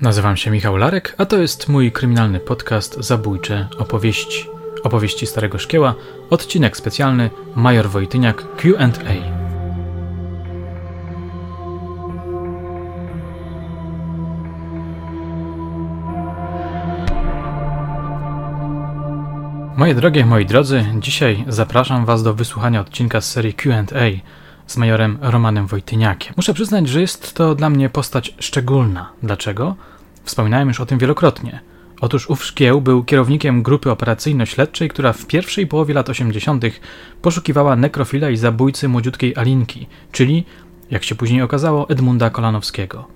Nazywam się Michał Larek, a to jest mój kryminalny podcast Zabójcze opowieści. Opowieści Starego Szkieła, odcinek specjalny Major Wojtyniak Q&A. Moje drogie, moi drodzy, dzisiaj zapraszam Was do wysłuchania odcinka z serii QA z majorem Romanem Wojtyniakiem. Muszę przyznać, że jest to dla mnie postać szczególna. Dlaczego? Wspominałem już o tym wielokrotnie. Otóż ów szkieł był kierownikiem grupy operacyjno-śledczej, która w pierwszej połowie lat 80. poszukiwała nekrofila i zabójcy młodziutkiej Alinki, czyli, jak się później okazało, Edmunda Kolanowskiego.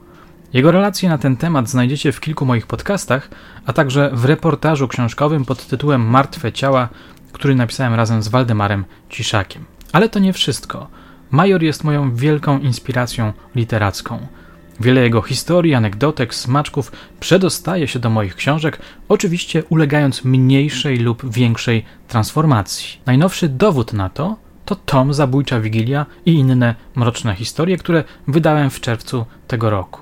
Jego relacje na ten temat znajdziecie w kilku moich podcastach, a także w reportażu książkowym pod tytułem Martwe ciała, który napisałem razem z Waldemarem Ciszakiem. Ale to nie wszystko. Major jest moją wielką inspiracją literacką. Wiele jego historii, anegdotek, smaczków przedostaje się do moich książek, oczywiście ulegając mniejszej lub większej transformacji. Najnowszy dowód na to to tom Zabójcza Wigilia i inne mroczne historie, które wydałem w czerwcu tego roku.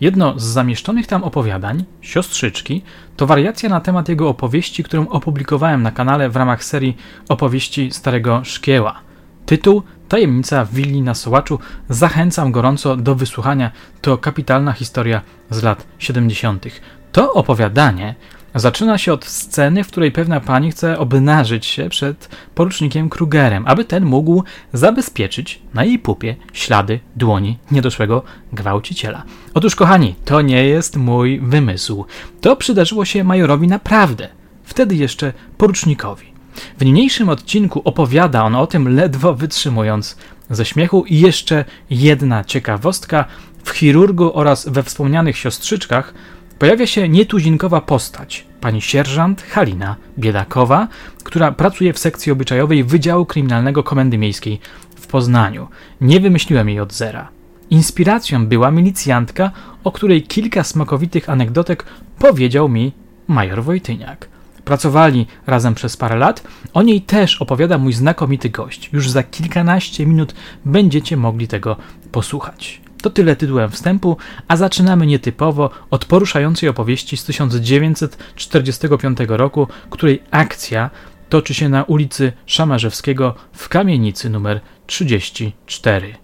Jedno z zamieszczonych tam opowiadań, Siostrzyczki, to wariacja na temat jego opowieści, którą opublikowałem na kanale w ramach serii opowieści Starego Szkieła. Tytuł Tajemnica willi na Sołaczu. Zachęcam gorąco do wysłuchania. To kapitalna historia z lat 70. To opowiadanie zaczyna się od sceny, w której pewna pani chce obnażyć się przed porucznikiem Krugerem, aby ten mógł zabezpieczyć na jej pupie ślady dłoni niedoszłego gwałciciela. Otóż, kochani, to nie jest mój wymysł. To przydarzyło się majorowi naprawdę. Wtedy jeszcze porucznikowi. W niniejszym odcinku opowiada on o tym, ledwo wytrzymując ze śmiechu. I jeszcze jedna ciekawostka. W chirurgu oraz we wspomnianych siostrzyczkach pojawia się nietuzinkowa postać, pani sierżant Halina Biedakowa, która pracuje w sekcji obyczajowej Wydziału Kryminalnego Komendy Miejskiej w Poznaniu. Nie wymyśliłem jej od zera. Inspiracją była milicjantka, o której kilka smakowitych anegdotek powiedział mi major Wojtyniak. Pracowali razem przez parę lat. O niej też opowiada mój znakomity gość. Już za kilkanaście minut będziecie mogli tego posłuchać. To tyle tytułem wstępu, a zaczynamy nietypowo od poruszającej opowieści z 1945 roku, której akcja toczy się na ulicy Szamarzewskiego w kamienicy numer 34.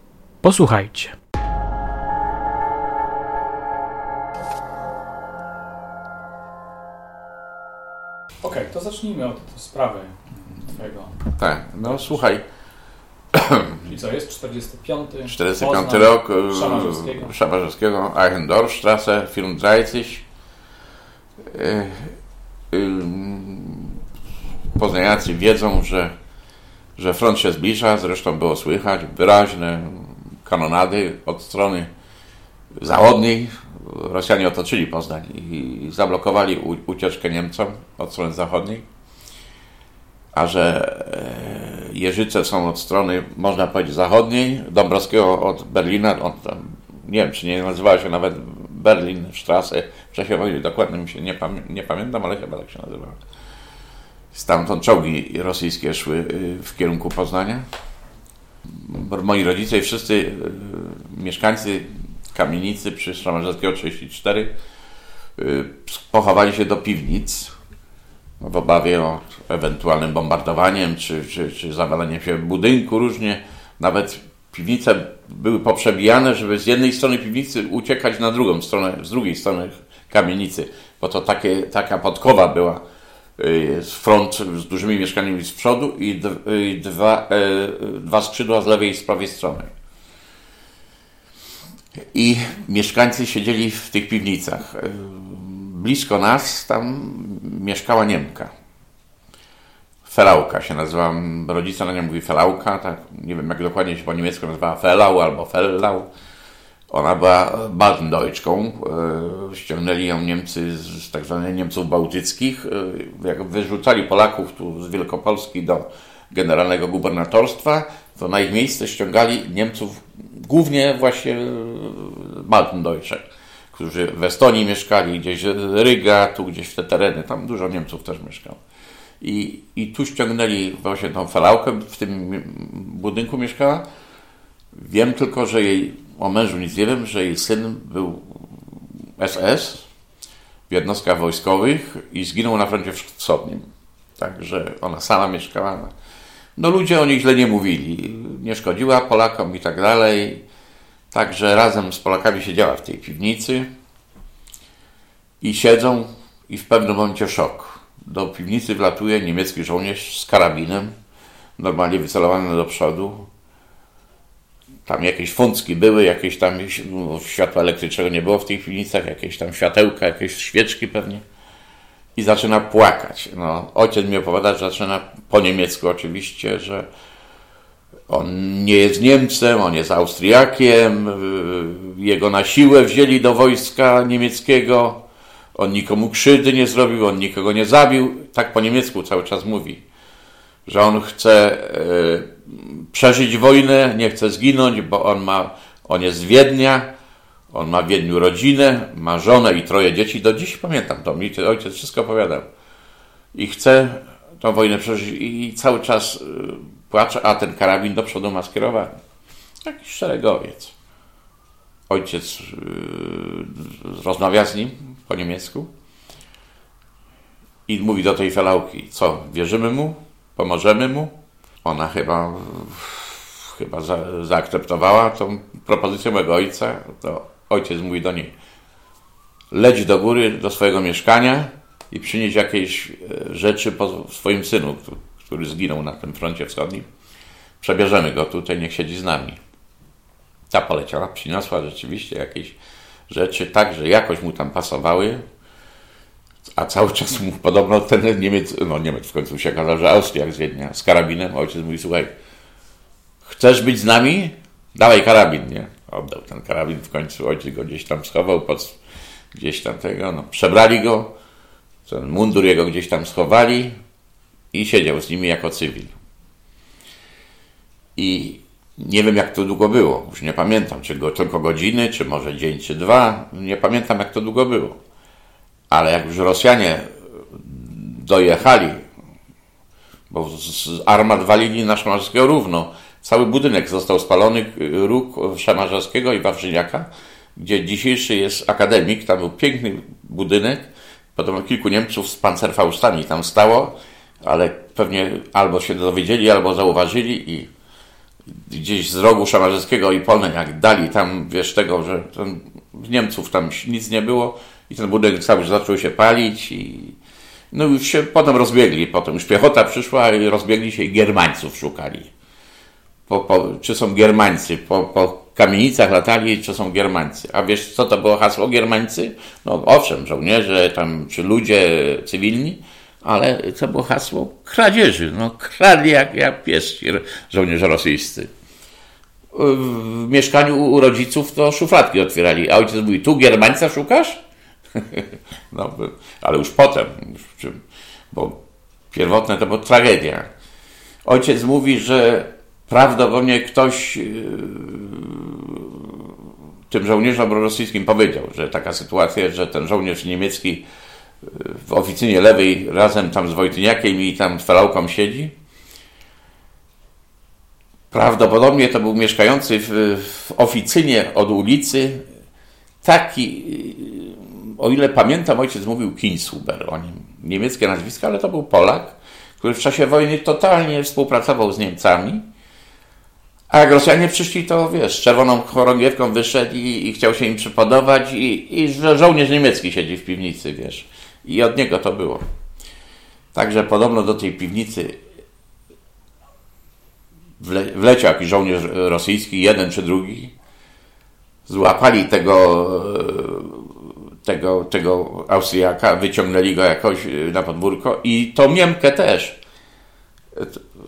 Posłuchajcie. Okay, to zacznijmy od sprawy twojego. Tak, no słuchaj. Czyli co, jest 45? 45 Poznań, rok Szamarzewskiego, Szamarzewskiego Eichendorfstrasse, film Dreizig. Poznaniacy wiedzą, że, że front się zbliża, zresztą było słychać wyraźne kanonady od strony zachodniej, Rosjanie otoczyli Poznań i zablokowali ucieczkę Niemcom od strony zachodniej, a że e, Jeżyce są od strony, można powiedzieć, zachodniej, Dąbrowskiego od Berlina, od, nie wiem, czy nie nazywała się nawet Berlin, Strasse, w czasie wojny, dokładnie mi się nie, pamię nie pamiętam, ale chyba tak się nazywała. Stamtąd czołgi rosyjskie szły y, w kierunku Poznania. Moi rodzice i wszyscy y, mieszkańcy kamienicy przy Szamarzewskiego 34 y, pochowali się do piwnic w obawie o ewentualnym bombardowaniem czy, czy, czy zawalaniem się budynku różnie. Nawet piwnice były poprzebijane, żeby z jednej strony piwnicy uciekać na drugą stronę, z drugiej strony kamienicy, bo to takie, taka podkowa była y, z front z dużymi mieszkaniami z przodu i dwa, y, dwa skrzydła z lewej i z prawej strony. I mieszkańcy siedzieli w tych piwnicach. Blisko nas tam mieszkała Niemka. Felauka się nazywa, rodzice na nią mówi Felauka, tak, nie wiem jak dokładnie się po niemiecku nazywała, Felau albo Fellau. Ona była Baltendeutschką, e, ściągnęli ją Niemcy z tak zwanych Niemców bałtyckich, e, jak wyrzucali Polaków tu z Wielkopolski do generalnego gubernatorstwa, to na ich miejsce ściągali Niemców głównie właśnie Baltendeutsche, którzy w Estonii mieszkali, gdzieś Ryga, tu gdzieś w te tereny, tam dużo Niemców też mieszkało. I, I tu ściągnęli właśnie tą felałkę, w tym budynku mieszkała. Wiem tylko, że jej, o mężu nic nie wiem, że jej syn był SS, w jednostkach wojskowych i zginął na froncie wschodnim. Także ona sama mieszkała. No ludzie o niej źle nie mówili. Nie szkodziła Polakom i tak dalej. Także razem z Polakami siedziała w tej piwnicy i siedzą i w pewnym momencie szok. Do piwnicy wlatuje niemiecki żołnierz z karabinem, normalnie wycelowany do przodu. Tam jakieś funcki były, jakieś tam no, światła elektrycznego nie było w tych piwnicach, jakieś tam światełka, jakieś świeczki pewnie. I zaczyna płakać. No, ojciec mi opowiada, że zaczyna po niemiecku oczywiście, że on nie jest Niemcem, on jest Austriakiem, jego na siłę wzięli do wojska niemieckiego, on nikomu krzywdy nie zrobił, on nikogo nie zabił. Tak po niemiecku cały czas mówi, że on chce e, przeżyć wojnę, nie chce zginąć, bo on ma, on jest z Wiednia, on ma w Wiedniu rodzinę, ma żonę i troje dzieci. Do dziś pamiętam to, mi ojciec wszystko opowiadał. I chce tą wojnę przeżyć i cały czas e, płacze, a ten karabin do przodu ma skierowany. Jakiś szeregowiec. Ojciec yy, rozmawia z nim po niemiecku i mówi do tej felałki, co, wierzymy mu? Pomożemy mu? Ona chyba, chyba za, zaakceptowała tą propozycję mojego ojca. To ojciec mówi do niej, leć do góry, do swojego mieszkania i przynieś jakieś e, rzeczy po swoim synu, który zginął na tym froncie wschodnim. Przebierzemy go tutaj, niech siedzi z nami. Ta poleciała, przyniosła rzeczywiście jakieś rzeczy tak, że jakoś mu tam pasowały, a cały czas mu podobno ten Niemiec, no Niemiec w końcu się okazał, że Austriak z Wiednia, z karabinem, ojciec mówi, słuchaj, chcesz być z nami? Dawaj karabin, nie? Oddał ten karabin w końcu, ojciec go gdzieś tam schował, pod, gdzieś tam tego, no, przebrali go, ten mundur jego gdzieś tam schowali, i siedział z nimi jako cywil. I nie wiem, jak to długo było. Już nie pamiętam, czy go tylko godziny, czy może dzień, czy dwa. Nie pamiętam, jak to długo było. Ale jak już Rosjanie dojechali, bo z armat walili na Szamarskiego równo, cały budynek został spalony, róg Szamarzewskiego i Wawrzyniaka, gdzie dzisiejszy jest akademik. Tam był piękny budynek. Potem kilku Niemców z pancerfaustami tam stało ale pewnie albo się dowiedzieli, albo zauważyli i gdzieś z rogu Szamarzewskiego i Polnej, jak dali tam, wiesz, tego, że ten, Niemców tam nic nie było i ten budynek cały zaczął się palić i no już się potem rozbiegli, potem już piechota przyszła i rozbiegli się i Germańców szukali. Po, po, czy są Germańcy, po, po kamienicach latali, czy są Germańcy. A wiesz, co to było hasło Germańcy? No owszem, żołnierze tam, czy ludzie cywilni, ale to było hasło kradzieży. No, kradli jak, jak pies żołnierze rosyjscy. W mieszkaniu u rodziców to szufladki otwierali, a ojciec mówi, tu Germańca szukasz? no, ale już potem, bo pierwotne to była tragedia. Ojciec mówi, że prawdopodobnie ktoś yy, tym żołnierzom rosyjskim powiedział, że taka sytuacja, że ten żołnierz niemiecki w oficynie lewej razem tam z Wojtyniakiem i tam Felałką siedzi. Prawdopodobnie to był mieszkający w, w oficynie od ulicy taki, o ile pamiętam, ojciec mówił Kinshuber o nim. Niemieckie nazwisko, ale to był Polak, który w czasie wojny totalnie współpracował z Niemcami. A jak Rosjanie przyszli, to wiesz, czerwoną chorągiewką wyszedł i, i chciał się im przypodobać i, i że żołnierz niemiecki siedzi w piwnicy, wiesz. I od niego to było. Także podobno do tej piwnicy wle, wleciał jakiś żołnierz rosyjski, jeden czy drugi. Złapali tego, tego, tego Austriaka, wyciągnęli go jakoś na podwórko i tą Niemkę też,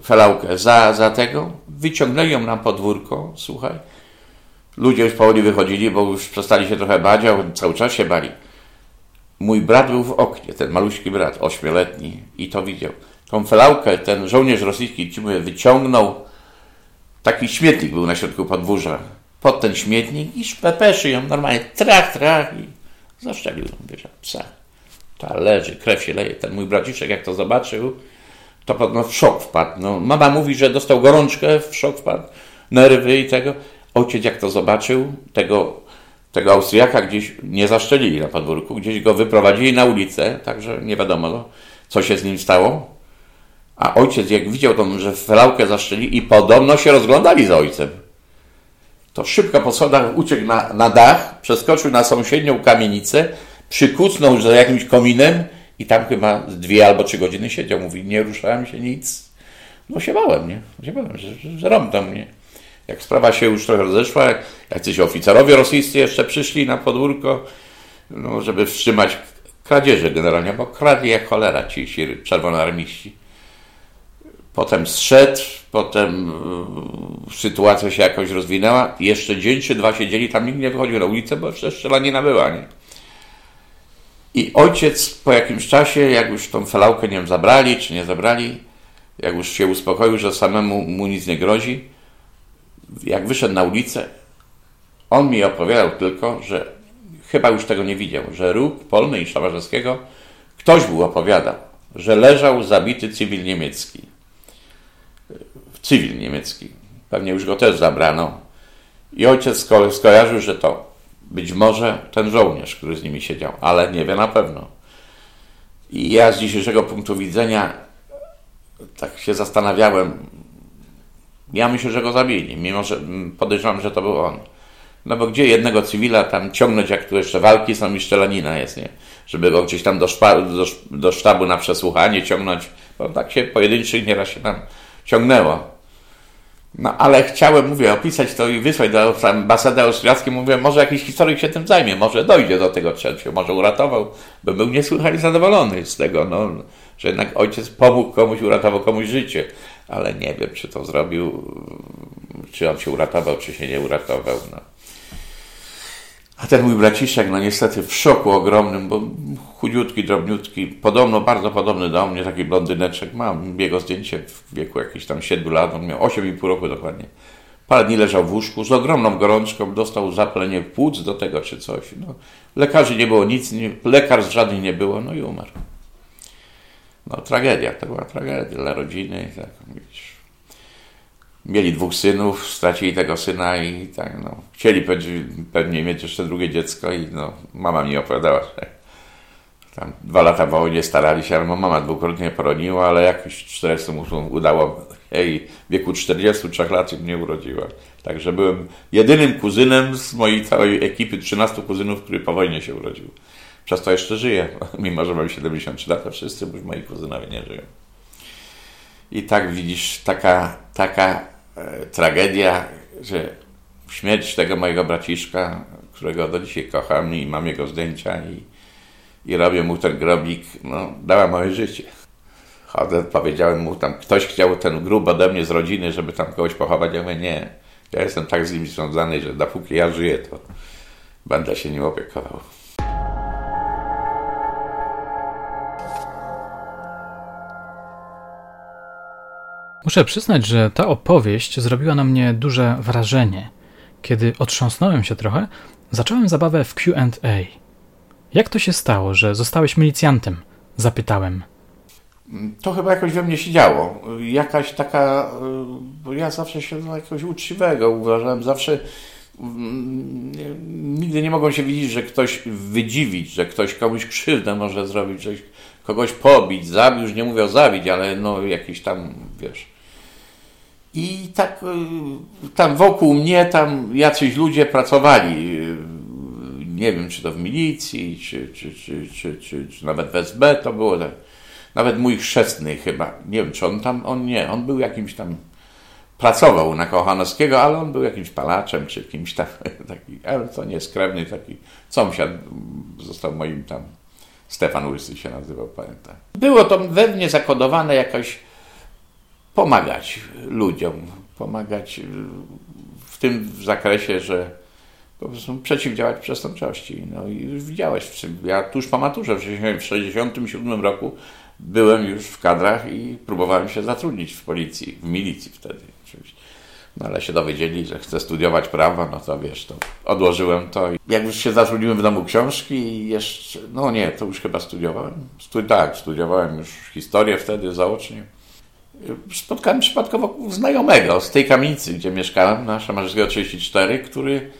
felałkę, za, za tego, wyciągnęli ją na podwórko, słuchaj. Ludzie już powoli wychodzili, bo już przestali się trochę bać, a cały czas się bali. Mój brat był w oknie, ten maluśki brat, ośmioletni, i to widział. Tą felałkę ten żołnierz rosyjski, ci mówię, wyciągnął. Taki śmietnik był na środku podwórza. Pod ten śmietnik i szpepeszy ją normalnie, trach, trach i zaszczelił wiesz, psa. Ta leży, krew się leje. Ten mój braciszek, jak to zobaczył, to no, w szok wpadł. No, mama mówi, że dostał gorączkę, w szok wpadł, nerwy i tego. Ojciec, jak to zobaczył, tego tego Austriaka gdzieś nie zaszczelili na podwórku, gdzieś go wyprowadzili na ulicę, także nie wiadomo, co się z nim stało. A ojciec, jak widział tą, że felałkę zaszczeli i podobno się rozglądali za ojcem, to szybko po schodach uciekł na, na dach, przeskoczył na sąsiednią kamienicę, przykucnął za jakimś kominem i tam chyba dwie albo trzy godziny siedział. Mówi, nie ruszałem się nic. No się bałem, nie? Się bałem, że, że, że mnie. Jak sprawa się już trochę rozeszła, jak jacyś oficerowie rosyjscy jeszcze przyszli na podwórko, no, żeby wstrzymać kradzieże generalnie, bo kradli jak cholera ci, ci czerwonoarmiści. Potem zszedł, potem yy, sytuacja się jakoś rozwinęła. Jeszcze dzień czy dwa siedzieli, tam nikt nie wychodził na ulicę, bo jeszcze strzelanina była, nie? I ojciec po jakimś czasie, jak już tą felałkę, nie wiem, zabrali czy nie zabrali, jak już się uspokoił, że samemu mu nic nie grozi, jak wyszedł na ulicę, on mi opowiadał tylko, że chyba już tego nie widział, że róg Polny i Szabarzewskiego ktoś był opowiadał, że leżał zabity cywil niemiecki. Cywil niemiecki. Pewnie już go też zabrano. I ojciec skojarzył, że to być może ten żołnierz, który z nimi siedział, ale nie wie na pewno. I ja z dzisiejszego punktu widzenia tak się zastanawiałem. Ja myślę, że go zabili, mimo że podejrzewam, że to był on. No bo gdzie jednego cywila tam ciągnąć, jak tu jeszcze walki są i szczelanina jest, nie? Żeby go gdzieś tam do, szpa, do, do sztabu na przesłuchanie ciągnąć, bo tak się pojedynczych nieraz się tam ciągnęło. No ale chciałem, mówię, opisać to i wysłać do ambasady austriackiej. Mówię, może jakiś historyk się tym zajmie, może dojdzie do tego trzeciego, może uratował, bo był niesłychanie zadowolony z tego, no, że jednak ojciec pomógł komuś, uratował komuś życie. Ale nie wiem, czy to zrobił, czy on się uratował, czy się nie uratował. No. A ten mój braciszek, no niestety w szoku ogromnym, bo chudziutki, drobniutki, podobno, bardzo podobny do mnie, taki blondyneczek, mam jego zdjęcie w wieku jakichś tam 7 lat, on miał 8,5 roku dokładnie. Parę dni leżał w łóżku z ogromną gorączką, dostał zapalenie płuc do tego czy coś. No, lekarzy nie było nic, nie, lekarstw żadnych nie było, no i umarł. No tragedia, to była tragedia dla rodziny. Tak, mieli dwóch synów, stracili tego syna i tak, no, chcieli pewnie mieć jeszcze drugie dziecko i no, mama mi opowiadała, że tam dwa lata w wojnie starali się, ale mama dwukrotnie poroniła, ale jakoś 48 udało jej w wieku 43 lat mnie urodziła. Także byłem jedynym kuzynem z mojej całej ekipy 13 kuzynów, który po wojnie się urodził. Przez to jeszcze żyję, mimo że mam 73 lata, wszyscy moi kuzynowie nie żyją. I tak widzisz, taka, taka tragedia, że śmierć tego mojego braciszka, którego do dzisiaj kocham i mam jego zdjęcia i, i robię mu ten grobik, no, dała moje życie. Chodzę, powiedziałem mu tam, ktoś chciał ten grób ode mnie z rodziny, żeby tam kogoś pochować. Ja mówię, nie, ja jestem tak z nim związany, że dopóki ja żyję, to będę się nim opiekował. Muszę przyznać, że ta opowieść zrobiła na mnie duże wrażenie. Kiedy otrząsnąłem się trochę, zacząłem zabawę w QA. Jak to się stało, że zostałeś milicjantem? Zapytałem. To chyba jakoś we mnie się działo. Jakaś taka, bo ja zawsze się za jakoś uczciwego uważałem, zawsze nigdy nie mogą się widzieć, że ktoś wydziwić, że ktoś komuś krzywdę może zrobić, że kogoś pobić, zabić, już nie mówię o zabić, ale no jakiś tam, wiesz, i tak y, tam wokół mnie tam jacyś ludzie pracowali. Nie wiem, czy to w milicji, czy, czy, czy, czy nawet w SB to było. Tak. Nawet mój chrzestny chyba. Nie wiem, czy on tam, on nie, on był jakimś tam, pracował na Kochanowskiego, ale on był jakimś palaczem, czy kimś tam, taki, ale to nie skrewny, taki sąsiad został moim tam, Stefan Łysy się nazywał, pamiętam. Było to we mnie zakodowane jakoś pomagać ludziom, pomagać w tym zakresie, że po prostu przeciwdziałać przestępczości. No i już widziałeś, ja tuż po maturze w 1967 roku byłem już w kadrach i próbowałem się zatrudnić w policji, w milicji wtedy. No ale się dowiedzieli, że chcę studiować prawo, no to wiesz, to odłożyłem to. Jak już się zatrudniłem w domu książki i jeszcze, no nie, to już chyba studiowałem. Studi tak, studiowałem już historię wtedy zaocznie spotkałem przypadkowo znajomego z tej kamienicy, gdzie mieszkałem, na Szamarzyckiego 34, który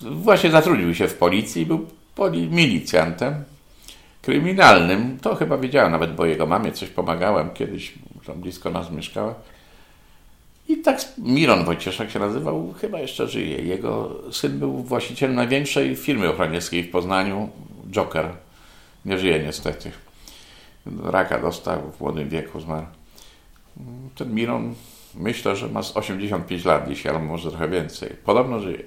właśnie zatrudnił się w policji, był poli- milicjantem kryminalnym. To chyba wiedziałem, nawet bo jego mamie coś pomagałem kiedyś, tam blisko nas mieszkała. I tak Miron Wojcieszek się nazywał, chyba jeszcze żyje. Jego syn był właścicielem największej firmy ochroniarskiej w Poznaniu, Joker. Nie żyje niestety. Raka dostał w młodym wieku, zmarł. Ten Miron myślę, że ma z 85 lat dzisiaj, albo może trochę więcej. Podobno żyje.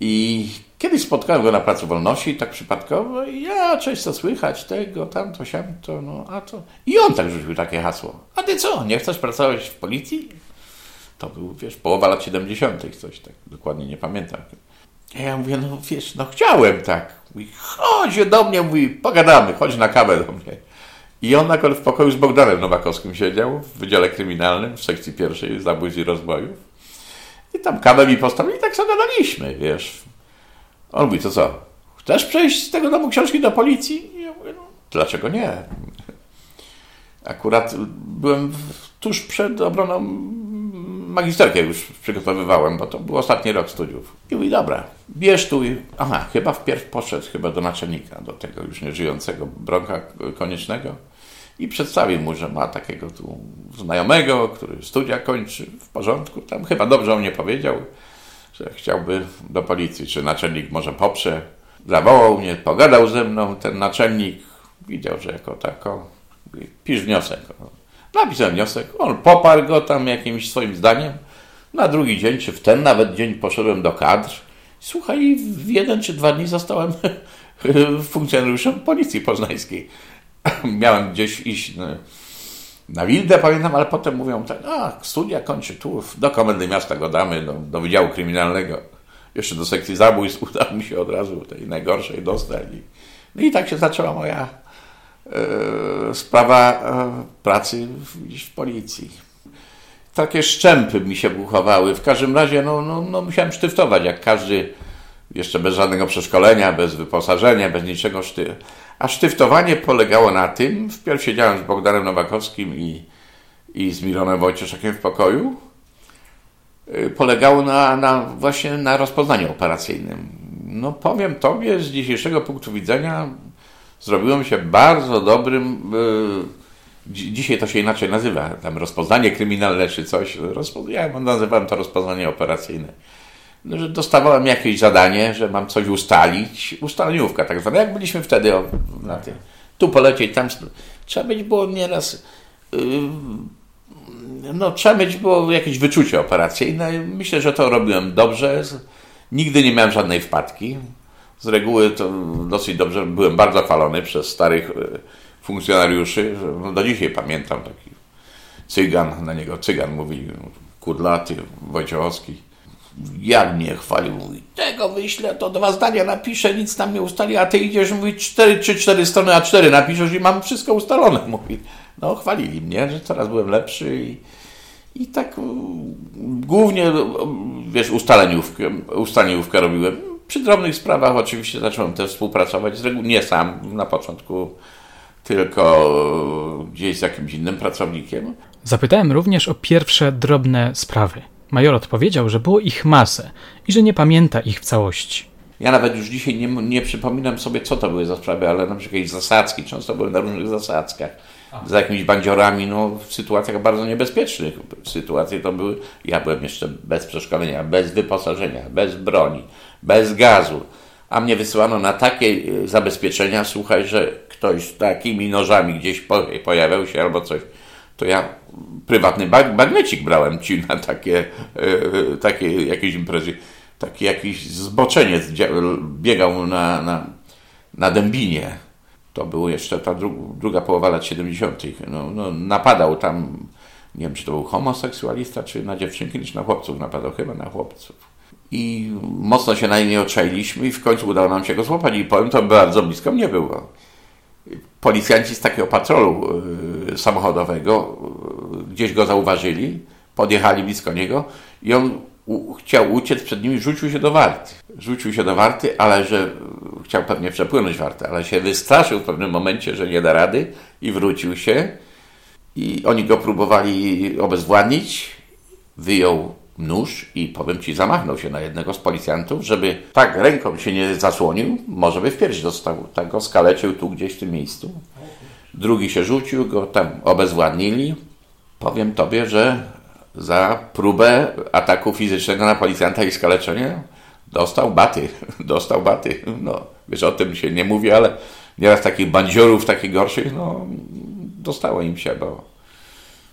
I kiedyś spotkałem go na Placu Wolności, tak przypadkowo, i ja, cześć, co słychać, tego, tamto, siamto, no, a to... I on tak rzucił takie hasło. A ty co, nie chcesz pracować w policji? To był, wiesz, połowa lat 70., coś tak, dokładnie nie pamiętam. Ja mówię, no wiesz, no chciałem tak. Mówi, chodź do mnie, mówi, pogadamy, chodź na kawę do mnie. I on akurat w pokoju z Bogdanem Nowakowskim siedział w Wydziale Kryminalnym w sekcji pierwszej zabójstw i rozbojów. I tam kawę mi postawił i tak sobie wiesz. On mówi, to co, chcesz przejść z tego domu książki do policji? I ja mówię, no, dlaczego nie? Akurat byłem tuż przed obroną magisterkę już przygotowywałem, bo to był ostatni rok studiów. I mówi, dobra, bierz tu. Aha, chyba wpierw poszedł chyba do naczelnika, do tego już nieżyjącego Bronka Koniecznego i przedstawił mu, że ma takiego tu znajomego, który studia kończy w porządku. Tam chyba dobrze on nie powiedział, że chciałby do policji, czy naczelnik może poprze. Zawołał mnie, pogadał ze mną, ten naczelnik widział, że jako tako, pisz wniosek. Napisałem wniosek, on poparł go tam jakimś swoim zdaniem. Na drugi dzień, czy w ten nawet dzień poszedłem do kadr. Słuchaj, w jeden czy dwa dni zostałem funkcjonariuszem policji poznańskiej. Miałem gdzieś iść na, na Wildę, pamiętam, ale potem mówią tak, a studia kończy tu, do komendy miasta go damy, do, do Wydziału Kryminalnego. Jeszcze do sekcji zabójstw udało mi się od razu tej najgorszej dostać. No i tak się zaczęła moja sprawa e, pracy w, policji. Takie szczępy mi się buchowały. W każdym razie no, no, no musiałem sztyftować, jak każdy, jeszcze bez żadnego przeszkolenia, bez wyposażenia, bez niczego szty. A sztyftowanie polegało na tym, wpierw siedziałem z Bogdanem Nowakowskim i, i z Mironem Wojcieszakiem w pokoju, y, polegało na, na właśnie na rozpoznaniu operacyjnym. No powiem Tobie, z dzisiejszego punktu widzenia zrobiłem się bardzo dobrym, yy, dzisiaj to się inaczej nazywa, tam rozpoznanie kryminalne czy coś, ja nazywałem to rozpoznanie operacyjne. No, że dostawałem jakieś zadanie, że mam coś ustalić, ustaleniówka tak zwana, jak byliśmy wtedy o, na tym. Tu polecieć, tam. Trzeba mieć było nieraz. Yy, no, trzeba mieć było jakieś wyczucie operacyjne. Myślę, że to robiłem dobrze. Nigdy nie miałem żadnej wpadki. Z reguły to dosyć dobrze byłem bardzo chwalony przez starych funkcjonariuszy. No, do dzisiaj pamiętam taki cygan, na niego cygan mówi, kudlaty, Wojciechowski jak mnie chwalił, mówi, tego wyślę, to dwa zdania napiszę, nic tam nie ustali, a ty idziesz, mówi, cztery czy cztery strony, a cztery napiszesz i mam wszystko ustalone, mówi. No, chwalili mnie, że coraz byłem lepszy i, i tak głównie, wiesz, ustaleniówkę, ustaleniówkę robiłem. Przy drobnych sprawach oczywiście zacząłem też współpracować, z reguły nie sam na początku, tylko gdzieś z jakimś innym pracownikiem. Zapytałem również o pierwsze drobne sprawy. Major odpowiedział, że było ich masę i że nie pamięta ich w całości. Ja nawet już dzisiaj nie, nie przypominam sobie, co to były za sprawy, ale na przykład jakieś zasadzki, często były na różnych zasadzkach, z jakimiś bandziorami, no w sytuacjach bardzo niebezpiecznych. Sytuacje to były, ja byłem jeszcze bez przeszkolenia, bez wyposażenia, bez broni, bez gazu, a mnie wysyłano na takie e, zabezpieczenia, słuchaj, że ktoś z takimi nożami gdzieś pojawiał się albo coś to ja prywatny bag, bagnecik brałem ci na takie, e, takie jakieś imprezy. Taki jakiś zboczeniec biegał na, na, na Dębinie. To było jeszcze ta dru, druga połowa lat 70. No, no, napadał tam, nie wiem czy to był homoseksualista, czy na dziewczynki, czy na chłopców napadał, chyba na chłopców. I mocno się na nie oczailiśmy i w końcu udało nam się go złapać i powiem, to bardzo blisko mnie było policjanci z takiego patrolu y, samochodowego y, gdzieś go zauważyli, podjechali blisko niego i on chciał uciec przed nimi, rzucił się do warty. Rzucił się do warty, ale że chciał pewnie przepłynąć wartę, ale się wystraszył w pewnym momencie, że nie da rady i wrócił się. I oni go próbowali obezwładnić. Wyjął nóż i powiem ci, zamachnął się na jednego z policjantów, żeby tak ręką się nie zasłonił, może by w pierś dostał. Tak go tu gdzieś w tym miejscu. Drugi się rzucił, go tam obezwładnili. Powiem tobie, że za próbę ataku fizycznego na policjanta i skaleczenie dostał baty. Dostał baty. No, wiesz, o tym się nie mówi, ale nieraz takich bandziorów, takich gorszych, no, dostało im się, bo,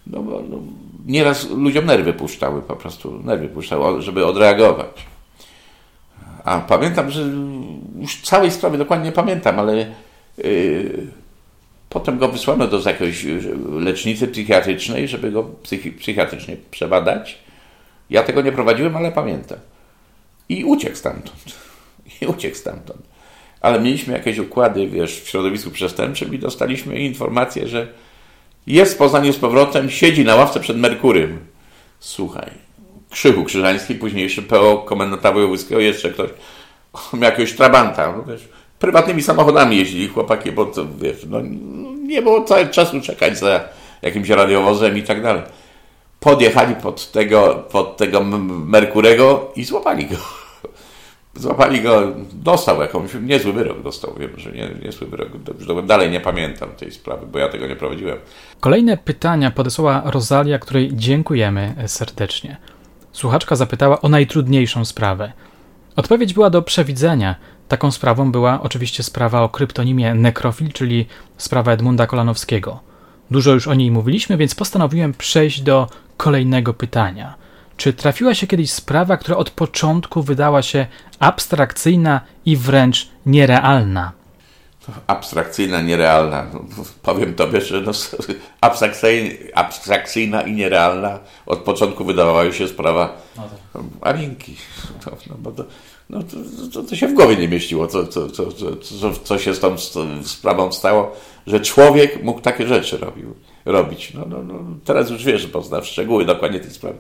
no, bo no, nieraz ludziom nerwy puszczały, po prostu nerwy puszczały, żeby odreagować. A pamiętam, że już całej sprawy dokładnie nie pamiętam, ale yy, potem go wysłano do jakiejś lecznicy psychiatrycznej, żeby go psychi psychiatrycznie przebadać. Ja tego nie prowadziłem, ale pamiętam. I uciekł stamtąd. I uciekł stamtąd. Ale mieliśmy jakieś układy, wiesz, w środowisku przestępczym i dostaliśmy informację, że jest w Poznaniu z powrotem, siedzi na ławce przed Merkurym. Słuchaj, Krzychu Krzyżański, późniejszy PO komendanta wojewódzkiego, jeszcze ktoś, miał jakiegoś trabanta, no wiesz, prywatnymi samochodami jeździli chłopaki, bo to, wiesz, no, nie było cały czasu czekać za jakimś radiowozem i tak dalej. Podjechali pod tego, pod tego Merkurego i złapali go. Złapali go, dostał jakąś, niezły wyrok dostał, wiem, że nie, niezły wyrok. Dalej nie pamiętam tej sprawy, bo ja tego nie prowadziłem. Kolejne pytania podesłała Rosalia, której dziękujemy serdecznie. Słuchaczka zapytała o najtrudniejszą sprawę. Odpowiedź była do przewidzenia. Taką sprawą była oczywiście sprawa o kryptonimie Nekrofil, czyli sprawa Edmunda Kolanowskiego. Dużo już o niej mówiliśmy, więc postanowiłem przejść do kolejnego pytania – czy trafiła się kiedyś sprawa, która od początku wydała się abstrakcyjna i wręcz nierealna? Abstrakcyjna, nierealna. No, powiem tobie, że no, abstrakcyjna i nierealna od początku wydawała się sprawa no tak. Arinki. No, no, bo to, no, to, to, to, się w głowie nie mieściło, co, co, co, co, co się z tą sprawą stało, że człowiek mógł takie rzeczy robił, robić. No, no, no, teraz już wiesz, bo znasz szczegóły dokładnie tej sprawy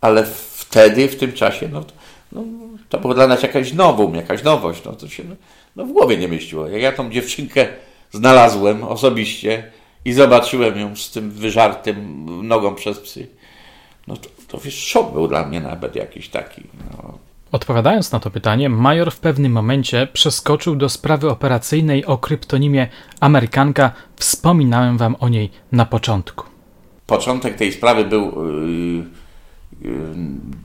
ale wtedy, w tym czasie, no, no, to było dla nas jakaś nowum, jakaś nowość, no, to się no, no, w głowie nie mieściło. Jak ja tą dziewczynkę znalazłem osobiście i zobaczyłem ją z tym wyżartym nogą przez psy, no to, to wiesz, szok był dla mnie nawet jakiś taki. No. Odpowiadając na to pytanie, major w pewnym momencie przeskoczył do sprawy operacyjnej o kryptonimie Amerykanka. Wspominałem wam o niej na początku. Początek tej sprawy był. Yy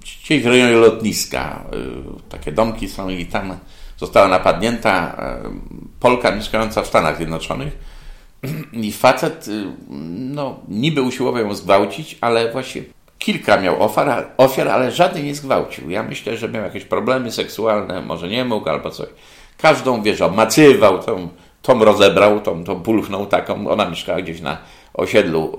gdzieś w rejonie lotniska. Y, takie domki są i tam została napadnięta y, Polka mieszkająca w Stanach Zjednoczonych i facet y, no, niby usiłował ją zgwałcić, ale właśnie kilka miał ofiar, ofiar, ale żaden nie zgwałcił. Ja myślę, że miał jakieś problemy seksualne, może nie mógł albo coś. Każdą, wiesz, macywał, tą, tą rozebrał, tą, tą pulchnął taką. Ona mieszkała gdzieś na osiedlu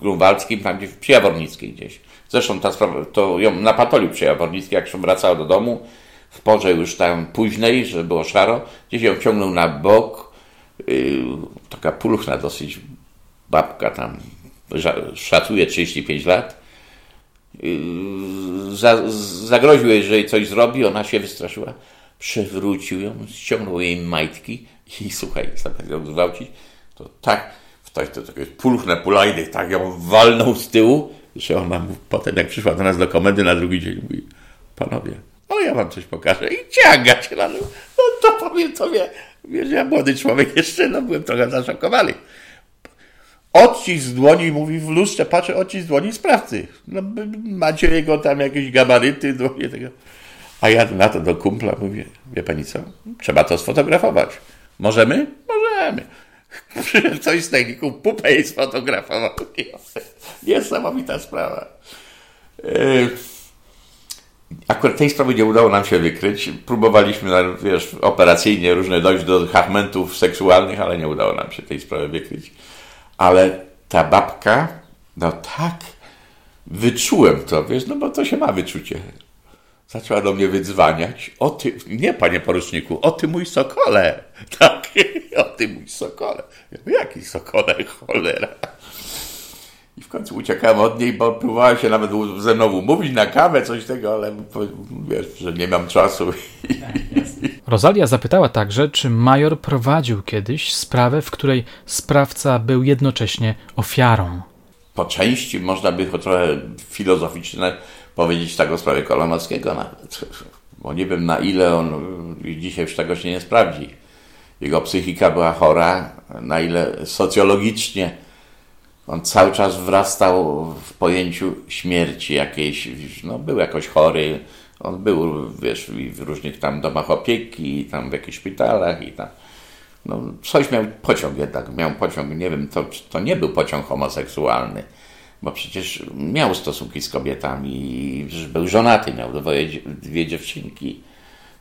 grunwaldzkim, tam gdzieś przy Jawornickiej gdzieś. Zresztą ta sprawa, to ją na patoliu przy Jawornickiej, jak się wracała do domu, w porze już tam późnej, że było szaro, gdzieś ją ciągnął na bok, yy, taka pulchna dosyć babka tam, szacuje 35 lat, yy, za, zagroził jej, że jej coś zrobi, ona się wystraszyła, przewrócił ją, ściągnął jej majtki i słuchaj, zamiast ją zwałcić, to tak Ktoś to takie pulchne pulajdy, tak ją walnął z tyłu, że ona mu potem, jak przyszła do nas do komendy na drugi dzień, mówi, panowie, ale ja wam coś pokażę i ciąga się na No to powiem tobie, wiesz, ja młody człowiek jeszcze, no byłem trochę zaszokowany. Odcisk dłoni, mówi w lustrze, patrzę, odcisk dłoni sprawcy. No, macie jego tam jakieś gabaryty, dłonie tego. A ja na to do kumpla mówię, wie pani co, trzeba to sfotografować. Możemy? Możemy. Coś z techniką pupę jej sfotografował. Niesamowita sprawa. E, akurat tej sprawy nie udało nam się wykryć. Próbowaliśmy, wiesz, operacyjnie różne dojść do hachmentów seksualnych, ale nie udało nam się tej sprawy wykryć. Ale ta babka, no tak, wyczułem to, wiesz, no bo to się ma wyczucie. Zaczęła do mnie wydzwaniać. O ty, nie panie poruczniku, o ty mój sokole. Tak, o ty mój sokole. Ja mówię, jaki sokole, cholera. I w końcu uciekałem od niej, bo próbowała się nawet ze mną umówić na kawę, coś tego, ale wiesz, że nie mam czasu. Rosalia zapytała także, czy major prowadził kiedyś sprawę, w której sprawca był jednocześnie ofiarą. po części można by trochę filozoficznie powiedzieć tak o sprawie Kolomowskiego nawet. Bo nie wiem na ile on dzisiaj już tego się nie sprawdzi. Jego psychika była chora, na ile socjologicznie on cały czas wrastał w pojęciu śmierci jakiejś, no był jakoś chory, on był, wiesz, w różnych tam domach opieki, tam w jakichś szpitalach i tam, no coś miał pociąg jednak, miał pociąg, nie wiem, to, to nie był pociąg homoseksualny, bo przecież miał stosunki z kobietami, był żonaty, miał dwoje, dwie dziewczynki.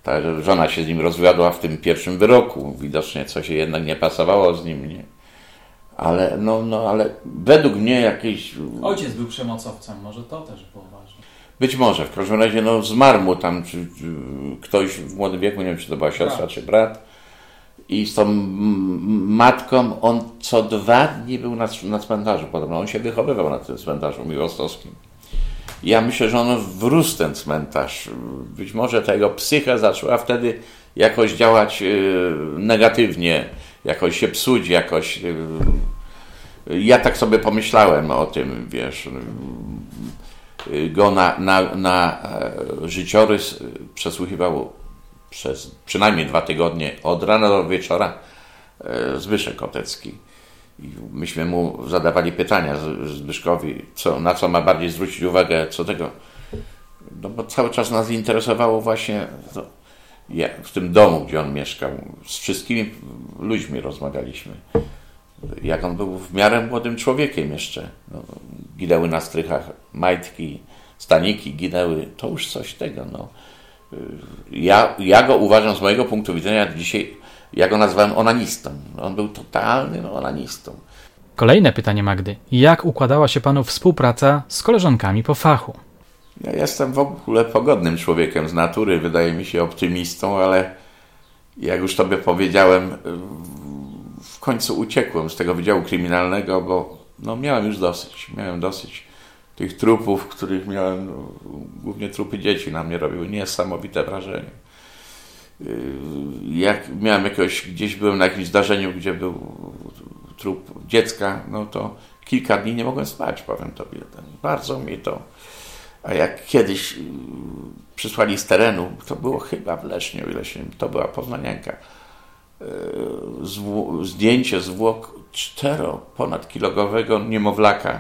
Ta żona się z nim rozwiodła w tym pierwszym wyroku. Widocznie coś się jednak nie pasowało z nim. Nie? Ale, no, no, ale według mnie jakieś... Ojciec był przemocowcem, może to też było ważne. Być może, w każdym razie no, zmarł mu tam czy, czy, ktoś w młodym wieku, nie wiem czy to była siostra brat. czy brat. I z tą matką on co dwa dni był na, na cmentarzu podobno. On się wychowywał na tym cmentarzu miłostowskim. Ja myślę, że on wrósł ten cmentarz. Być może ta jego psycha zaczęła wtedy jakoś działać y, negatywnie, jakoś się psuć, jakoś. Y, ja tak sobie pomyślałem o tym, wiesz. Y, go na, na, na e, życiorys przesłuchiwał przez przynajmniej dwa tygodnie, od rana do wieczora, e, Zbyszek Kotecki. I myśmy mu zadawali pytania Zbyszkowi, co, na co ma bardziej zwrócić uwagę, co tego. No bo cały czas nas interesowało właśnie to, ja, w tym domu, gdzie on mieszkał. Z wszystkimi ludźmi rozmawialiśmy. Jak on był w miarę młodym człowiekiem jeszcze. No, ginęły na strychach majtki, staniki, ginęły. To już coś tego. No. Ja, ja go uważam z mojego punktu widzenia dzisiaj ja go nazwałem onanistą. On był totalnym onanistą. Kolejne pytanie Magdy. Jak układała się panu współpraca z koleżankami po fachu? Ja jestem w ogóle pogodnym człowiekiem z natury, wydaje mi się optymistą, ale jak już tobie powiedziałem, w końcu uciekłem z tego wydziału kryminalnego, bo no, miałem już dosyć. Miałem dosyć tych trupów, których miałem, no, głównie trupy dzieci na mnie robiły niesamowite wrażenie. Y, jak miałem jakiegoś, gdzieś byłem na jakimś zdarzeniu, gdzie był trup dziecka, no to kilka dni nie mogłem spać, powiem tobie. Bardzo mi to. A jak kiedyś y, przysłali z terenu, to było chyba w Lesznie, o ile się to była poznanianka, y, zdjęcie zwłok cztero ponad kilogowego niemowlaka,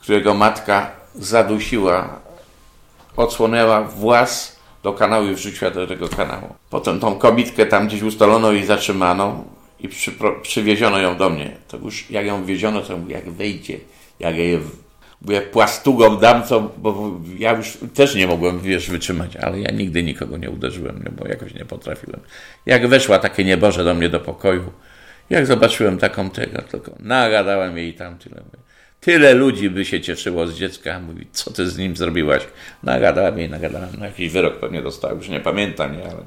którego matka zadusiła, odsłonęła włas do kanału i wrzuciła do tego kanału. Potem tą komitkę tam gdzieś ustalono i zatrzymano i przywieziono ją do mnie. To już jak ją wieziono, to jak wejdzie, jak jej mówię, płastugą dam, to, bo ja już też nie mogłem, wiesz, wytrzymać, ale ja nigdy nikogo nie uderzyłem, bo jakoś nie potrafiłem. Jak weszła takie nieboże do mnie do pokoju, jak zobaczyłem taką tego, tylko nagadałem jej tam tyle. Tyle ludzi by się cieszyło z dziecka. Mówi, co ty z nim zrobiłaś? Nagadałem jej, nagadałem. No jakiś wyrok pewnie dostał, już nie pamiętam, nie? ale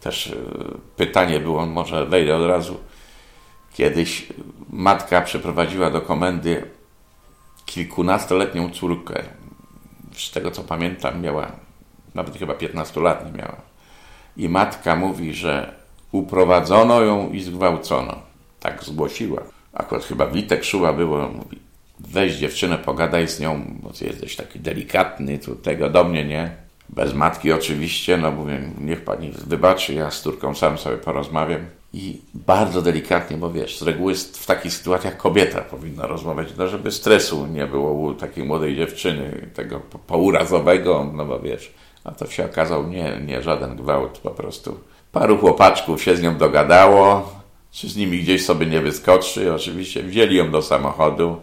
też e, pytanie było, może wejdę od razu. Kiedyś matka przeprowadziła do komendy kilkunastoletnią córkę. Z tego co pamiętam, miała nawet chyba 15 lat nie miała. I matka mówi, że uprowadzono ją i zgwałcono. Tak zgłosiła. Akurat chyba Witek Szuła było, mówi, weź dziewczynę, pogadaj z nią, bo ty jesteś taki delikatny, tu tego do mnie, nie? Bez matki oczywiście, no mówię, niech pani wybaczy, ja z Turką sam sobie porozmawiam. I bardzo delikatnie, bo wiesz, z reguły w takich sytuacjach kobieta powinna rozmawiać, no żeby stresu nie było u takiej młodej dziewczyny, tego pourazowego, no bo wiesz, a to się okazał nie, nie żaden gwałt, po prostu paru chłopaczków się z nią dogadało, czy z nimi gdzieś sobie nie wyskoczy, oczywiście wzięli ją do samochodu,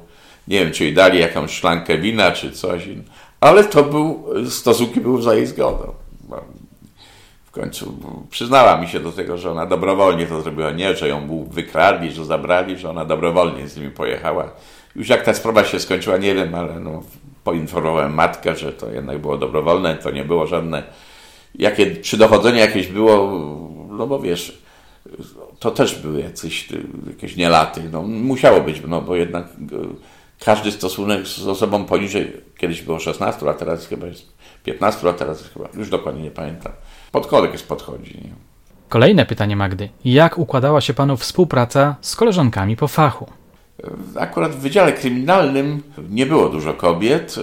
nie wiem, czy jej dali jakąś szklankę wina, czy coś. Ale to był, stosunki były za jej zgodą. W końcu przyznała mi się do tego, że ona dobrowolnie to zrobiła. Nie, że ją wykradli, że zabrali, że ona dobrowolnie z nimi pojechała. Już jak ta sprawa się skończyła, nie wiem, ale no, poinformowałem matkę, że to jednak było dobrowolne, to nie było żadne. Jakie, czy dochodzenie jakieś było, no bo wiesz, to też były jacyś jakieś nielaty. No, musiało być, no bo jednak każdy stosunek z osobą poniżej, kiedyś było 16 lat, teraz chyba jest 15 lat, teraz chyba, już dokładnie nie pamiętam. Pod jest podchodzi. Nie? Kolejne pytanie Magdy. Jak układała się panu współpraca z koleżankami po fachu? Akurat w Wydziale Kryminalnym nie było dużo kobiet.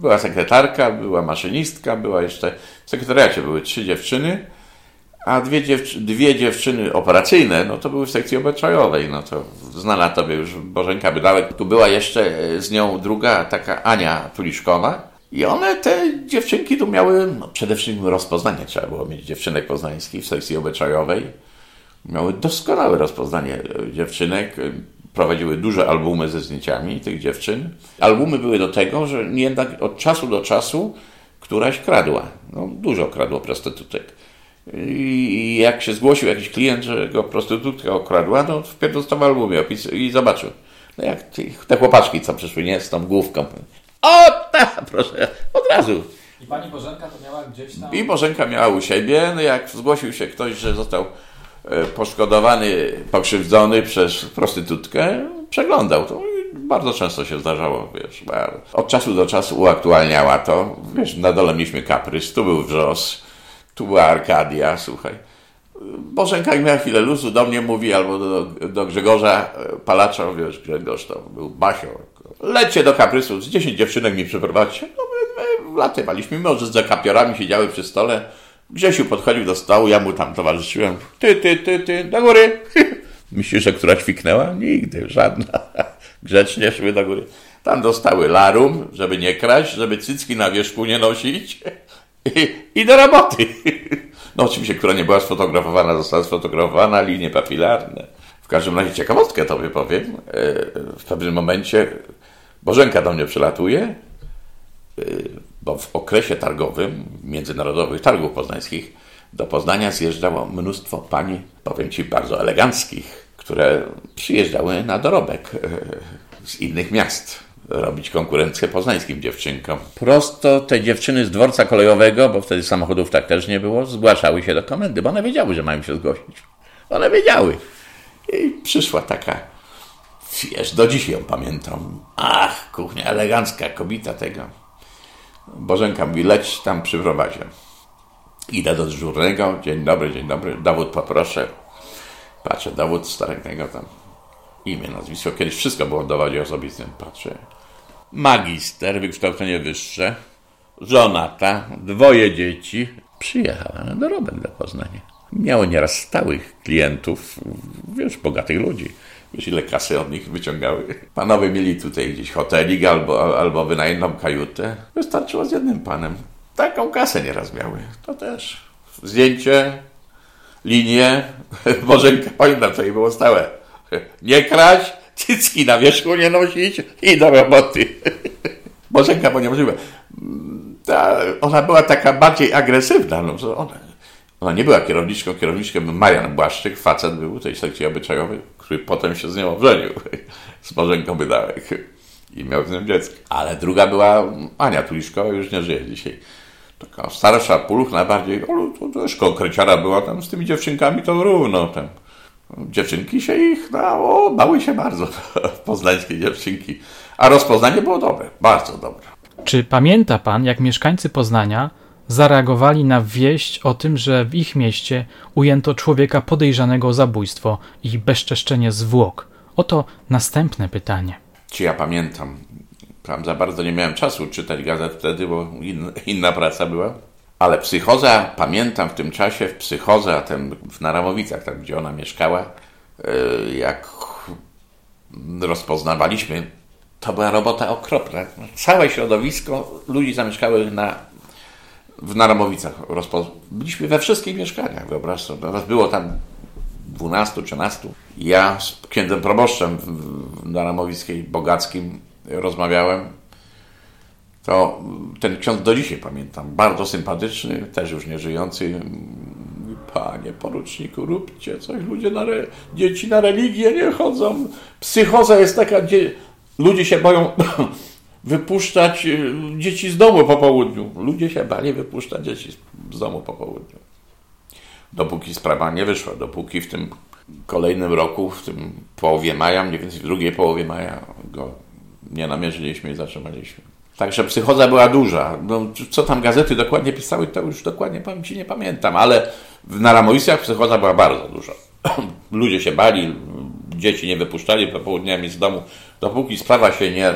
Była sekretarka, była maszynistka, była jeszcze w sekretariacie były trzy dziewczyny, a dwie, dwie dziewczyny operacyjne, no to były w sekcji obyczajowej, no to znana tobie już Bożenka Bydałek. Tu była jeszcze z nią druga, taka Ania Tuliszkowa. I one, te dziewczynki tu miały, no przede wszystkim rozpoznanie trzeba było mieć dziewczynek poznańskich w sekcji obyczajowej. Miały doskonałe rozpoznanie dziewczynek prowadziły duże albumy ze zdjęciami tych dziewczyn. Albumy były do tego, że jednak od czasu do czasu któraś kradła. No, dużo kradło prostytutek. I jak się zgłosił jakiś klient, że go prostytutka okradła, no wpierw dostał albumie opis i zobaczył. No jak te chłopaczki, co przyszły, nie, z tą główką. O, ta, proszę, od razu. I pani Bożenka to miała gdzieś tam... I Bożenka miała u siebie, no jak zgłosił się ktoś, że został E, poszkodowany, pokrzywdzony przez prostytutkę przeglądał to. I bardzo często się zdarzało, wiesz. Od czasu do czasu uaktualniała to. Wiesz, na dole mieliśmy kaprys, tu był wrzos, tu była Arkadia, słuchaj. Bożenka miała chwilę luzu, do mnie mówi, albo do, do Grzegorza e, Palacza, wiesz, Grzegorz to był Basio. Lecie do kaprysu, z 10 dziewczynek mi przeprowadźcie. No my, my latywaliśmy, może za kapiorami siedziały przy stole, Grzesiu podchodził do stołu, ja mu tam towarzyszyłem. Ty, ty, ty, ty, do góry. Myślisz, że która ćwiknęła? Nigdy, żadna. Grzecznie szły do góry. Tam dostały larum, żeby nie kraść, żeby cycki na wierzchu nie nosić i, do roboty. No oczywiście, która nie była sfotografowana, została sfotografowana, linie papilarne. W każdym razie ciekawostkę tobie powiem. E, w pewnym momencie Bożenka do mnie przylatuje Y, bo w okresie targowym, międzynarodowych targów poznańskich, do Poznania zjeżdżało mnóstwo pań, powiem Ci, bardzo eleganckich, które przyjeżdżały na dorobek y, z innych miast robić konkurencję poznańskim dziewczynkom. Prosto te dziewczyny z dworca kolejowego, bo wtedy samochodów tak też nie było, zgłaszały się do komendy, bo one wiedziały, że mają się zgłosić. One wiedziały. I przyszła taka, wiesz, do dziś ją pamiętam. Ach, kuchnia elegancka, kobieta tego Bożenka mówi, leć tam przy prowadzie. Idę do dyżurnego, dzień dobry, dzień dobry, dowód poproszę. Patrzę, dowód starego tam, imię, nazwisko, kiedyś wszystko było dowodzie osobistym, patrzę. Magister, wykształcenie wyższe, żonata, dwoje dzieci. Przyjechała na dorobek do Poznania. Miało nieraz stałych klientów, wiesz, bogatych ludzi Wiesz, ile kasy od nich wyciągały? Panowie mieli tutaj gdzieś hotelik albo, albo wynajętą kajutę. Wystarczyło z jednym panem. Taką kasę nieraz miały. To też. Zdjęcie, linie. Bożenka, pamiętam, co jej było stałe. Nie kraść, cycki na wierzchu nie nosić i do roboty. Bożenka, bo nie możliwe. Ta, ona była taka bardziej agresywna. No, ona, ona nie była kierowniczką, kierowniczką Marian Błaszczyk, facet był tej sekcji obyczajowej który potem się z nią ożenił, z Bożenką Wydałek i miał z nią dziecko. Ale druga była Ania Tuliszkowa, już nie żyje dzisiaj. Taka starsza, pulchna bardziej, ale to też konkreciara była tam z tymi dziewczynkami, to równo tam. Dziewczynki się ich, no, bały się bardzo, poznańskie dziewczynki. A rozpoznanie było dobre, bardzo dobre. Czy pamięta pan, jak mieszkańcy Poznania zareagowali na wieść o tym, że w ich mieście ujęto człowieka podejrzanego o zabójstwo i bezczeszczenie zwłok. Oto następne pytanie. Czy ja pamiętam? Tam za bardzo nie miałem czasu czytać gazet wtedy, bo in, inna praca była. Ale psychoza, pamiętam w tym czasie, w psychoza, ten w Naramowicach, tam gdzie ona mieszkała, e, jak rozpoznawaliśmy, to była robota okropna. Całe środowisko ludzi zamieszkały na w Naramowicach. Rozpo... Byliśmy we wszystkich mieszkaniach, wyobraź sobie. Nas było tam 12, 13. Ja z księdzem proboszczem w Naramowickiej Bogackim rozmawiałem. To ten ksiądz do dzisiaj pamiętam. Bardzo sympatyczny, też już nie żyjący. Panie poruczniku, róbcie coś. Ludzie na re... Dzieci na religię nie chodzą. Psychoza jest taka, gdzie ludzie się boją wypuszczać y, dzieci z domu po południu. Ludzie się bali wypuszczać dzieci z domu po południu. Dopóki sprawa nie wyszła, dopóki w tym kolejnym roku, w tym połowie maja, mniej więcej w drugiej połowie maja go nie namierzyliśmy i zatrzymaliśmy. Także psychoza była duża. No, co tam gazety dokładnie pisały, to już dokładnie ci nie pamiętam, ale na Ramoisach psychoza była bardzo duża. Ludzie się bali, dzieci nie wypuszczali popołudniami z domu, dopóki sprawa się nie,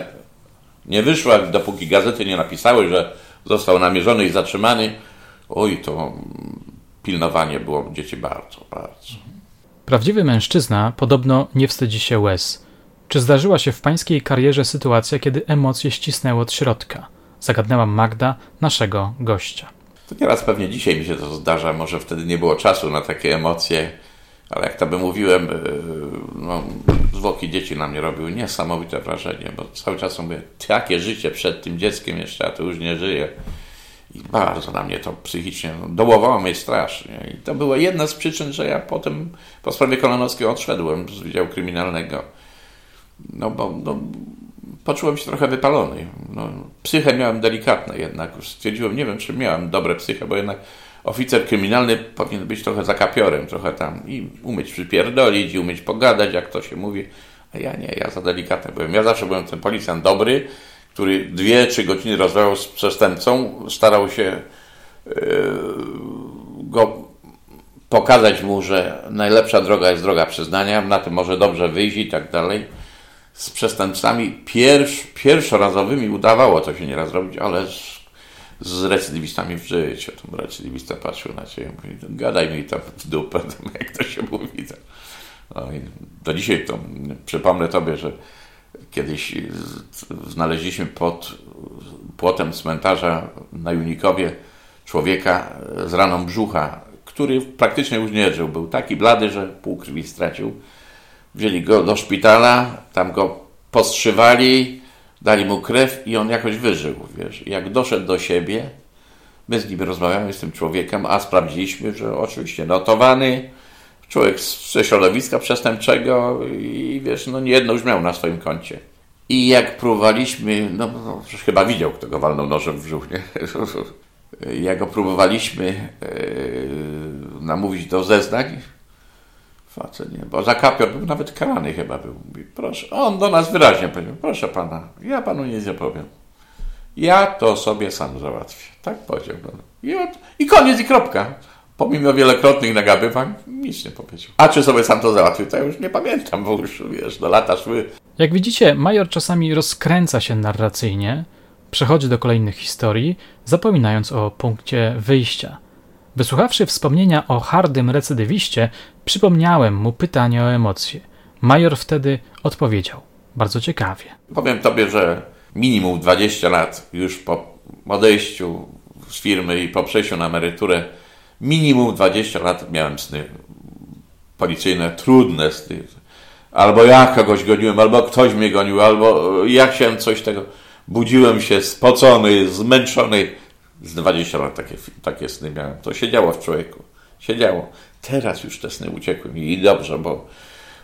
nie wyszła, dopóki gazety nie napisały, że został namierzony i zatrzymany, oj, to pilnowanie było dzieci bardzo, bardzo. Prawdziwy mężczyzna podobno nie wstydzi się łez. Czy zdarzyła się w pańskiej karierze sytuacja, kiedy emocje ścisnęły od środka? Zagadnęła Magda, naszego gościa. To nieraz pewnie dzisiaj mi się to zdarza, może wtedy nie było czasu na takie emocje, ale jak to by mówiłem, yy, no, zwłoki dzieci na mnie robiły niesamowite wrażenie, bo cały czas mówię, takie życie przed tym dzieckiem jeszcze, a to już nie żyje. I bardzo na mnie to psychicznie dołowało mnie strasznie. I to była jedna z przyczyn, że ja potem po sprawie Kolonowskiej odszedłem z Wydziału Kryminalnego. No bo no, poczułem się trochę wypalony. No, psychę miałem delikatną jednak. Już stwierdziłem, nie wiem, czy miałem dobre psychę, bo jednak oficer kryminalny powinien być trochę zakapiorem, trochę tam i umieć przypierdolić, i umieć pogadać, jak to się mówi. A ja nie, ja za delikatny byłem. Ja zawsze byłem ten policjant dobry, który dwie, trzy godziny rozmawiał z przestępcą, starał się yy, go pokazać mu, że najlepsza droga jest droga przyznania, na tym może dobrze wyjść i tak dalej. Z przestępcami pierwsz, pierwszorazowymi udawało to się nieraz robić, ale z, z recydywistami w życiu. To recydywista patrzył na ciebie i mówi, gadaj mi tam w dupę, jak to się mówi. No i do dzisiaj to przypomnę tobie, że Kiedyś znaleźliśmy pod płotem cmentarza na Junikowie człowieka z raną brzucha, który praktycznie już nie żył. Był taki blady, że pół krwi stracił. Wzięli go do szpitala, tam go postrzywali, dali mu krew i on jakoś wyżył. Wiesz. Jak doszedł do siebie, my z nim rozmawiamy z tym człowiekiem, a sprawdziliśmy, że oczywiście notowany, człowiek ze środowiska przestępczego i wiesz, no nie jedno już miał na swoim koncie. I jak próbowaliśmy, no, no chyba widział, kto go walnął nożem w brzuch, nie? Jak go próbowaliśmy yy, namówić do zeznań, facet nie, bo za kapior był nawet karany chyba był. Mówi, proszę, on do nas wyraźnie powiedział, proszę pana, ja panu nic nie powiem. Ja to sobie sam załatwię. Tak powiedział. No. I, od, I koniec i kropka pomimo wielokrotnych nagabywań, nic nie powiedział. A czy sobie sam to załatwił, to ja już nie pamiętam, bo już, wiesz, do lata szły. Jak widzicie, Major czasami rozkręca się narracyjnie, przechodzi do kolejnych historii, zapominając o punkcie wyjścia. Wysłuchawszy wspomnienia o hardym recydywiście, przypomniałem mu pytanie o emocje. Major wtedy odpowiedział, bardzo ciekawie. Powiem tobie, że minimum 20 lat już po odejściu z firmy i po przejściu na emeryturę minimum 20 lat miałem sny policyjne, trudne sny. Albo ja kogoś goniłem, albo ktoś mnie gonił, albo ja chciałem coś tego. Budziłem się spocony, zmęczony. Z 20 lat takie, takie sny miałem. To się działo w człowieku. Się działo. Teraz już te sny uciekły mi i dobrze, bo,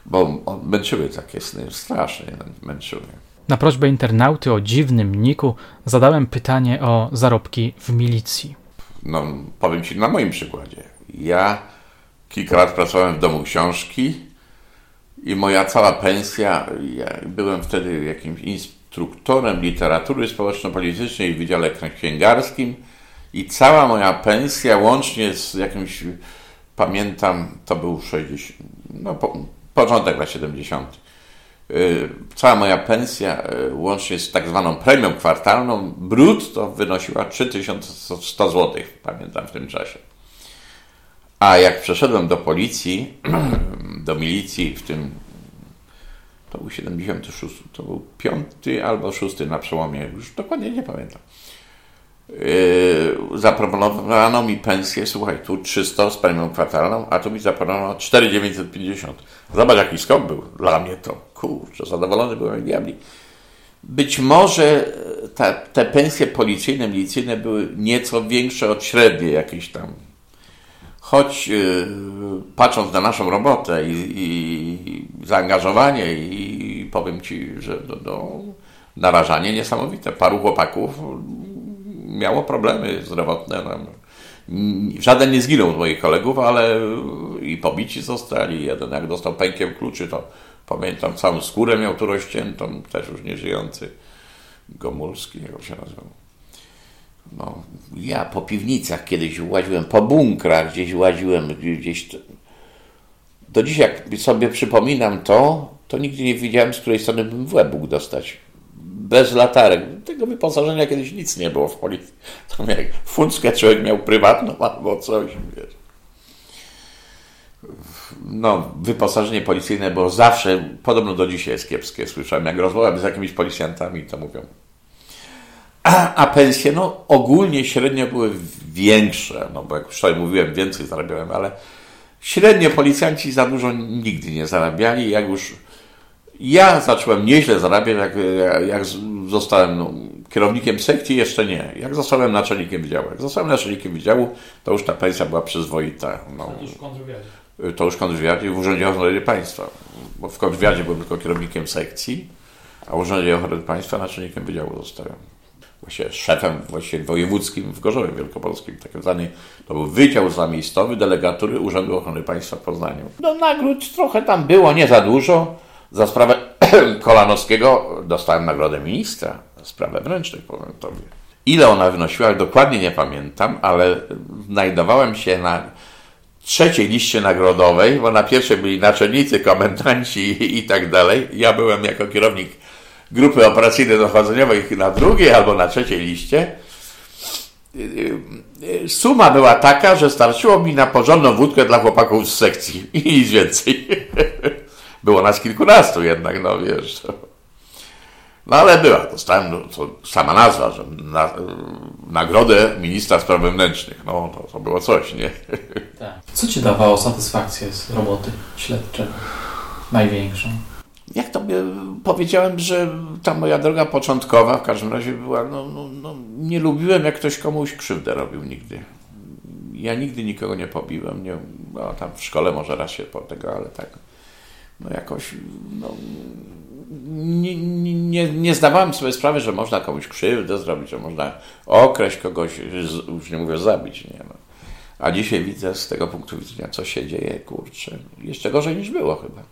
bo męczyły takie sny. Strasznie męczyły. Na prośbę internauty o dziwnym niku zadałem pytanie o zarobki w milicji no, powiem Ci na moim przykładzie. Ja kilka lat pracowałem w domu książki i moja cała pensja, ja byłem wtedy jakimś instruktorem literatury społeczno-politycznej w Wydziale Księgarskim i cała moja pensja łącznie z jakimś, pamiętam, to był 60, no, po, początek lat 70 Y, cała moja pensja, y, łącznie z tak zwaną premią kwartalną, brutto wynosiła 3100 zł, pamiętam w tym czasie. A jak przeszedłem do policji, do milicji w tym, to był 76, to był piąty albo szósty na przełomie, już dokładnie nie pamiętam. Yy, zaproponowano mi pensję, słuchaj, tu 300 z premią kwartalną, a tu mi zaproponowano 4950. Zobacz, jaki skok był. Dla mnie to, kurczę, zadowolony byłem diabli. Być może te, te pensje policyjne, milicyjne były nieco większe od średniej jakiejś tam. Choć yy, patrząc na naszą robotę i, i zaangażowanie i powiem Ci, że no, no, narażanie niesamowite. Paru chłopaków miało problemy zdrowotne. No. Żaden nie zginął z moich kolegów, ale i pobici zostali. Jeden jak dostał pękiem kluczy, to pamiętam, całą skórę miał tu rozciętą, też już nieżyjący. Gomulski, jak się nazywał. No, ja po piwnicach kiedyś łaziłem, po bunkrach gdzieś łaziłem, gdzieś do dziś jak sobie przypominam to, to nigdy nie wiedziałem, z której strony bym w łeb mógł dostać. Bez latarek. Tego wyposażenia kiedyś nic nie było w policji. To jak funckę człowiek miał prywatną albo coś, wiesz. No, wyposażenie policyjne było zawsze, podobno do dzisiaj jest kiepskie. Słyszałem, jak rozmawiam z jakimiś policjantami, to mówią. A, a pensje, no ogólnie średnio były większe, no bo jak tutaj mówiłem, więcej zarabiałem, ale Średnio policjanci za dużo nigdy nie zarabiali. Jak już ja zacząłem nieźle zarabiać, jak, jak zostałem no, kierownikiem sekcji, jeszcze nie. Jak zostałem naczelnikiem wydziału. Jak zostałem naczelnikiem wydziału, to już ta pensja była przyzwoita. No, to już kontrwywiadzie. To już w kontrwywiadzie w Urzędzie Ochrony Państwa. Bo w kontrwywiadzie byłem tylko kierownikiem sekcji, a w Urzędzie Ochrony Państwa naczelnikiem wydziału zostałem właściwie szefem właściwie wojewódzkim w Gorzowie Wielkopolskim, tak zwany, to był Wydział Zamiejscowy Delegatury Urzędu Ochrony Państwa w Poznaniu. No nagród trochę tam było, nie za dużo. Za sprawę Kolanowskiego dostałem nagrodę ministra, sprawę wręcznych, powiem Tobie. Ile ona wynosiła, dokładnie nie pamiętam, ale znajdowałem się na trzeciej liście nagrodowej, bo na pierwszej byli naczelnicy, komendanci i, tak dalej. Ja byłem jako kierownik grupy operacyjno-dochodzeniowej na drugiej albo na trzeciej liście, suma była taka, że starczyło mi na porządną wódkę dla chłopaków z sekcji i nic więcej. Było nas kilkunastu jednak, no wiesz. No ale była, dostałem, no, to sama nazwa, że na, nagrodę ministra spraw wewnętrznych. No to, to było coś, nie? Tak. Co ci dawało satysfakcję z roboty śledczego? Największą? jak to powiedziałem, że ta moja droga początkowa w każdym razie była, no, no, no, nie lubiłem, jak ktoś komuś krzywdę robił nigdy. Ja nigdy nikogo nie pobiłem, nie, no, tam w szkole może raz się po tego, ale tak, no jakoś, no, nie, nie, nie zdawałem sobie sprawy, że można komuś krzywdę zrobić, że można określić kogoś, już nie mówię zabić, nie no. A dzisiaj widzę z tego punktu widzenia, co się dzieje, kurczę, jeszcze gorzej niż było chyba.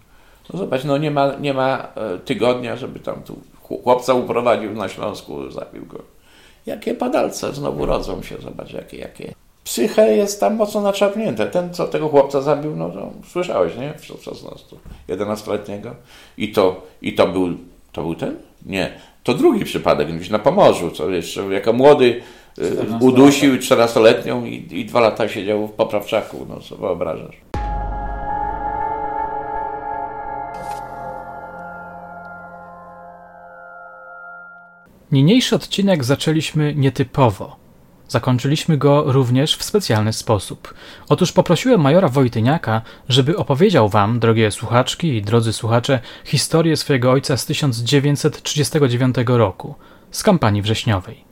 No zobacz, no nie ma, nie ma e, tygodnia, żeby tam tu chłopca uprowadził na Śląsku, zabił go. Jakie padalce znowu rodzą się, zobacz, jakie, jakie. Psyche jest tam mocno naczapnięte. Ten, co tego chłopca zabił, no to słyszałeś, nie? W 16, 11-letniego. I to, i to był, to był ten? Nie. To drugi przypadek, gdzieś na Pomorzu, co jeszcze jako młody e, udusił 14-letnią i, i dwa lata siedział w poprawczaku, no co wyobrażasz. Niniejszy odcinek zaczęliśmy nietypowo. Zakończyliśmy go również w specjalny sposób. Otóż poprosiłem majora Wojtyniaka, żeby opowiedział wam, drogie słuchaczki i drodzy słuchacze, historię swojego ojca z 1939 roku, z kampanii wrześniowej.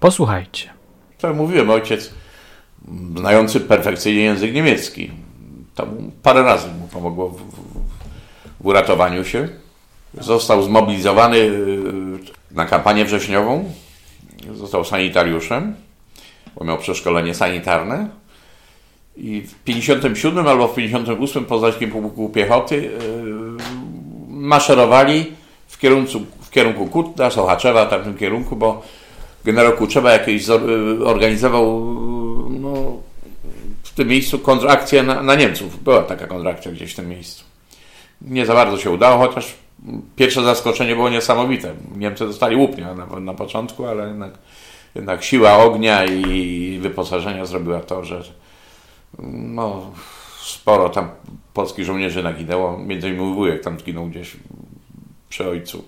Posłuchajcie. Tak mówiłem, ojciec znający perfekcyjnie język niemiecki. To parę razy mu pomogło w, w, w uratowaniu się. Został zmobilizowany na kampanię wrześniową. Został sanitariuszem, bo miał przeszkolenie sanitarne. I w 57 albo w 58 Poznańskim Pułku Piechoty yy, maszerowali w kierunku, w kierunku Kutna, Sochaczewa, w tym kierunku, bo generał Kuczeba jakieś organizował no, w tym miejscu kontrakcję na, na Niemców. Była taka kontrakcja gdzieś w tym miejscu. Nie za bardzo się udało, chociaż pierwsze zaskoczenie było niesamowite. Niemcy dostali łupnia na, na początku, ale jednak, jednak siła ognia i wyposażenia zrobiła to, że no, sporo tam polskich żołnierzy naginęło. Między innymi wujek tam zginął gdzieś przy ojcu.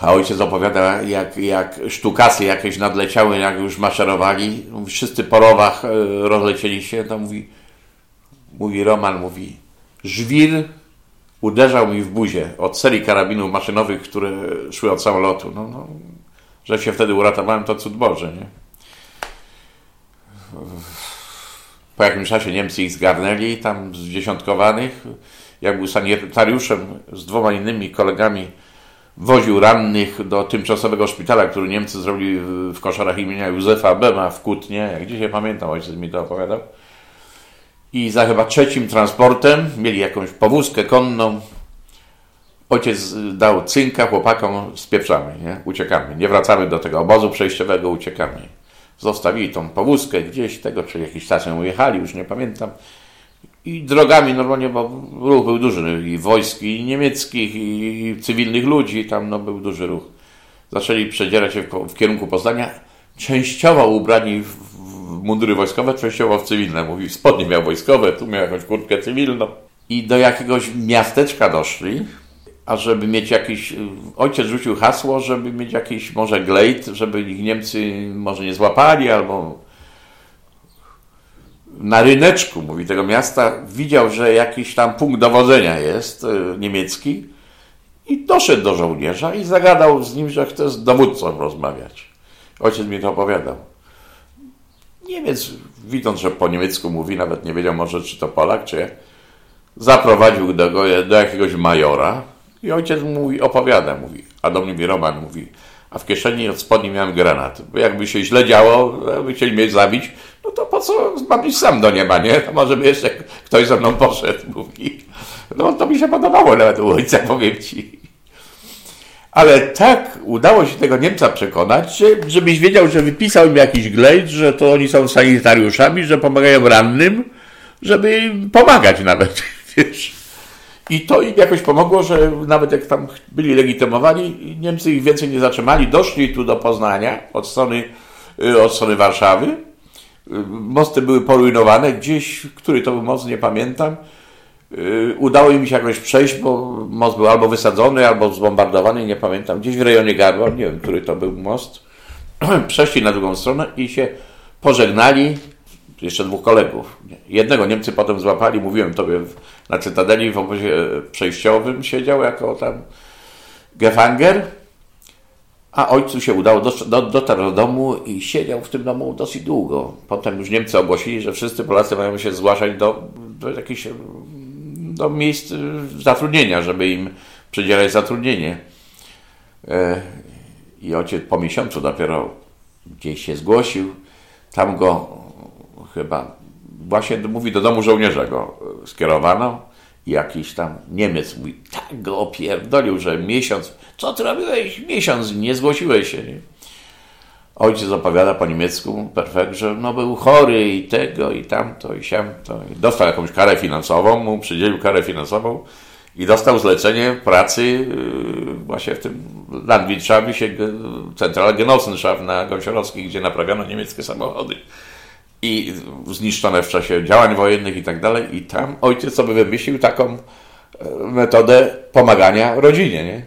A ojciec opowiada, jak, jak sztukasy jakieś nadleciały, jak już maszerowali. Wszyscy po rowach e, rozlecieli się. To mówi, mówi Roman, mówi, żwir uderzał mi w buzię od serii karabinów maszynowych, które szły od samolotu. No, no, że się wtedy uratowałem, to cud Boże, nie? Po jakimś czasie Niemcy ich zgarnęli, tam zdziesiątkowanych. Jak był sanitariuszem z dwoma innymi kolegami, woził rannych do tymczasowego szpitala, który Niemcy zrobili w koszarach imienia Józefa Bema w Kutnie. Jak dzisiaj pamiętam, ojciec mi to opowiadał i za chyba trzecim transportem mieli jakąś powózkę konną. Ojciec dał cynka chłopakom, spieprzamy, nie? uciekamy, nie wracamy do tego obozu przejściowego, uciekamy. Zostawili tą powózkę gdzieś, tego czy jakiś czas ujechali, już nie pamiętam. I drogami normalnie, bo ruch był duży, i wojsk, i niemieckich, i cywilnych ludzi, tam no, był duży ruch. Zaczęli przedzierać się w, w kierunku Poznania, częściowo ubrani w, w mundury wojskowe, częściowo w cywilne. Mówi, spodnie miał wojskowe, tu miał jakąś kurtkę cywilną. I do jakiegoś miasteczka doszli, a żeby mieć jakiś, ojciec rzucił hasło, żeby mieć jakiś może glejt, żeby ich Niemcy może nie złapali, albo na ryneczku, mówi, tego miasta, widział, że jakiś tam punkt dowodzenia jest y, niemiecki i doszedł do żołnierza i zagadał z nim, że chce z dowódcą rozmawiać. Ojciec mi to opowiadał. Niemiec, widząc, że po niemiecku mówi, nawet nie wiedział może, czy to Polak, czy zaprowadził do, do jakiegoś majora i ojciec mówi, opowiada, mówi, a do mnie Roman mówi, a w kieszeni od spodni miałem granat. Bo jakby się źle działo, by chcieli mnie zabić, no to po co mam iść sam do nieba, nie? To może by jeszcze ktoś ze mną poszedł, mówi. No to mi się podobało nawet u ojca, powiem ci. Ale tak udało się tego Niemca przekonać, że, żebyś wiedział, że wypisał im jakiś glejt, że to oni są sanitariuszami, że pomagają rannym, żeby pomagać nawet, wiesz. I to im jakoś pomogło, że nawet jak tam byli legitymowani, Niemcy ich więcej nie zatrzymali. Doszli tu do Poznania od strony, y, od strony Warszawy. Y, mosty były porujnowane. Gdzieś, który to był most, nie pamiętam. Y, udało im się jakoś przejść, bo most był albo wysadzony, albo zbombardowany, nie pamiętam. Gdzieś w rejonie Gardła, nie wiem, który to był most. Przeszli na drugą stronę i się pożegnali jeszcze dwóch kolegów. Jednego Niemcy potem złapali, mówiłem tobie, na Cytadeli w obozie przejściowym siedział jako tam Gefanger, a ojcu się udało, do, dotarł do domu i siedział w tym domu dosyć długo. Potem już Niemcy ogłosili, że wszyscy Polacy mają się zgłaszać do, do jakichś do miejsc zatrudnienia, żeby im przydzielać zatrudnienie. E, I ojciec po miesiącu dopiero gdzieś się zgłosił. Tam go chyba właśnie mówi do domu żołnierza go skierowano i jakiś tam Niemiec mówi, tak go opierdolił, że miesiąc, co ty robiłeś? Miesiąc nie zgłosiłeś się. Nie? Ojciec opowiada po niemiecku, perfekt, że no był chory i tego, i tamto, i siamto. I dostał jakąś karę finansową, mu przydzielił karę finansową i dostał zlecenie pracy yy, właśnie w tym Landwirtschaft, centrala Genossenschaft na Gąsiorowskiej, gdzie naprawiano niemieckie samochody i zniszczone w czasie działań wojennych i tak dalej. I tam ojciec sobie wymyślił taką e, metodę pomagania rodzinie, nie?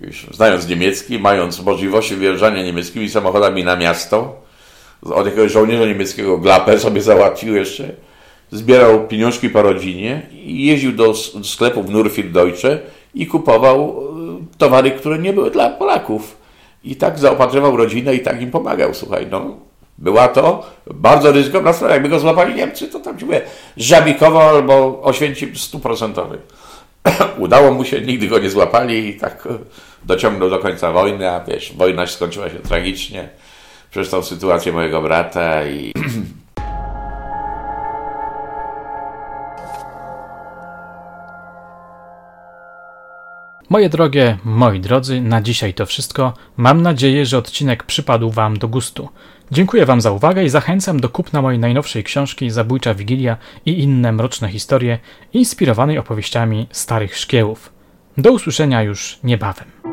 Już znając niemiecki, mając możliwości wjeżdżania niemieckimi samochodami na miasto, od jakiegoś żołnierza niemieckiego glapę sobie załatwił jeszcze, zbierał pieniążki po rodzinie i jeździł do sklepów Nurfield Deutsche i kupował e, towary, które nie były dla Polaków. I tak zaopatrywał rodzinę i tak im pomagał, słuchaj, no. Była to bardzo ryzykowna sprawa. Jakby go złapali Niemcy, to tam ci mówię, żabikowo albo Oświęcim stuprocentowy. Udało mu się, nigdy go nie złapali i tak dociągnął do końca wojny, a wiesz, wojna skończyła się tragicznie przez tą sytuację mojego brata i Moje drogie, moi drodzy, na dzisiaj to wszystko. Mam nadzieję, że odcinek przypadł Wam do gustu. Dziękuję Wam za uwagę i zachęcam do kupna mojej najnowszej książki Zabójcza Wigilia i inne mroczne historie, inspirowanej opowieściami starych szkiełów. Do usłyszenia już niebawem.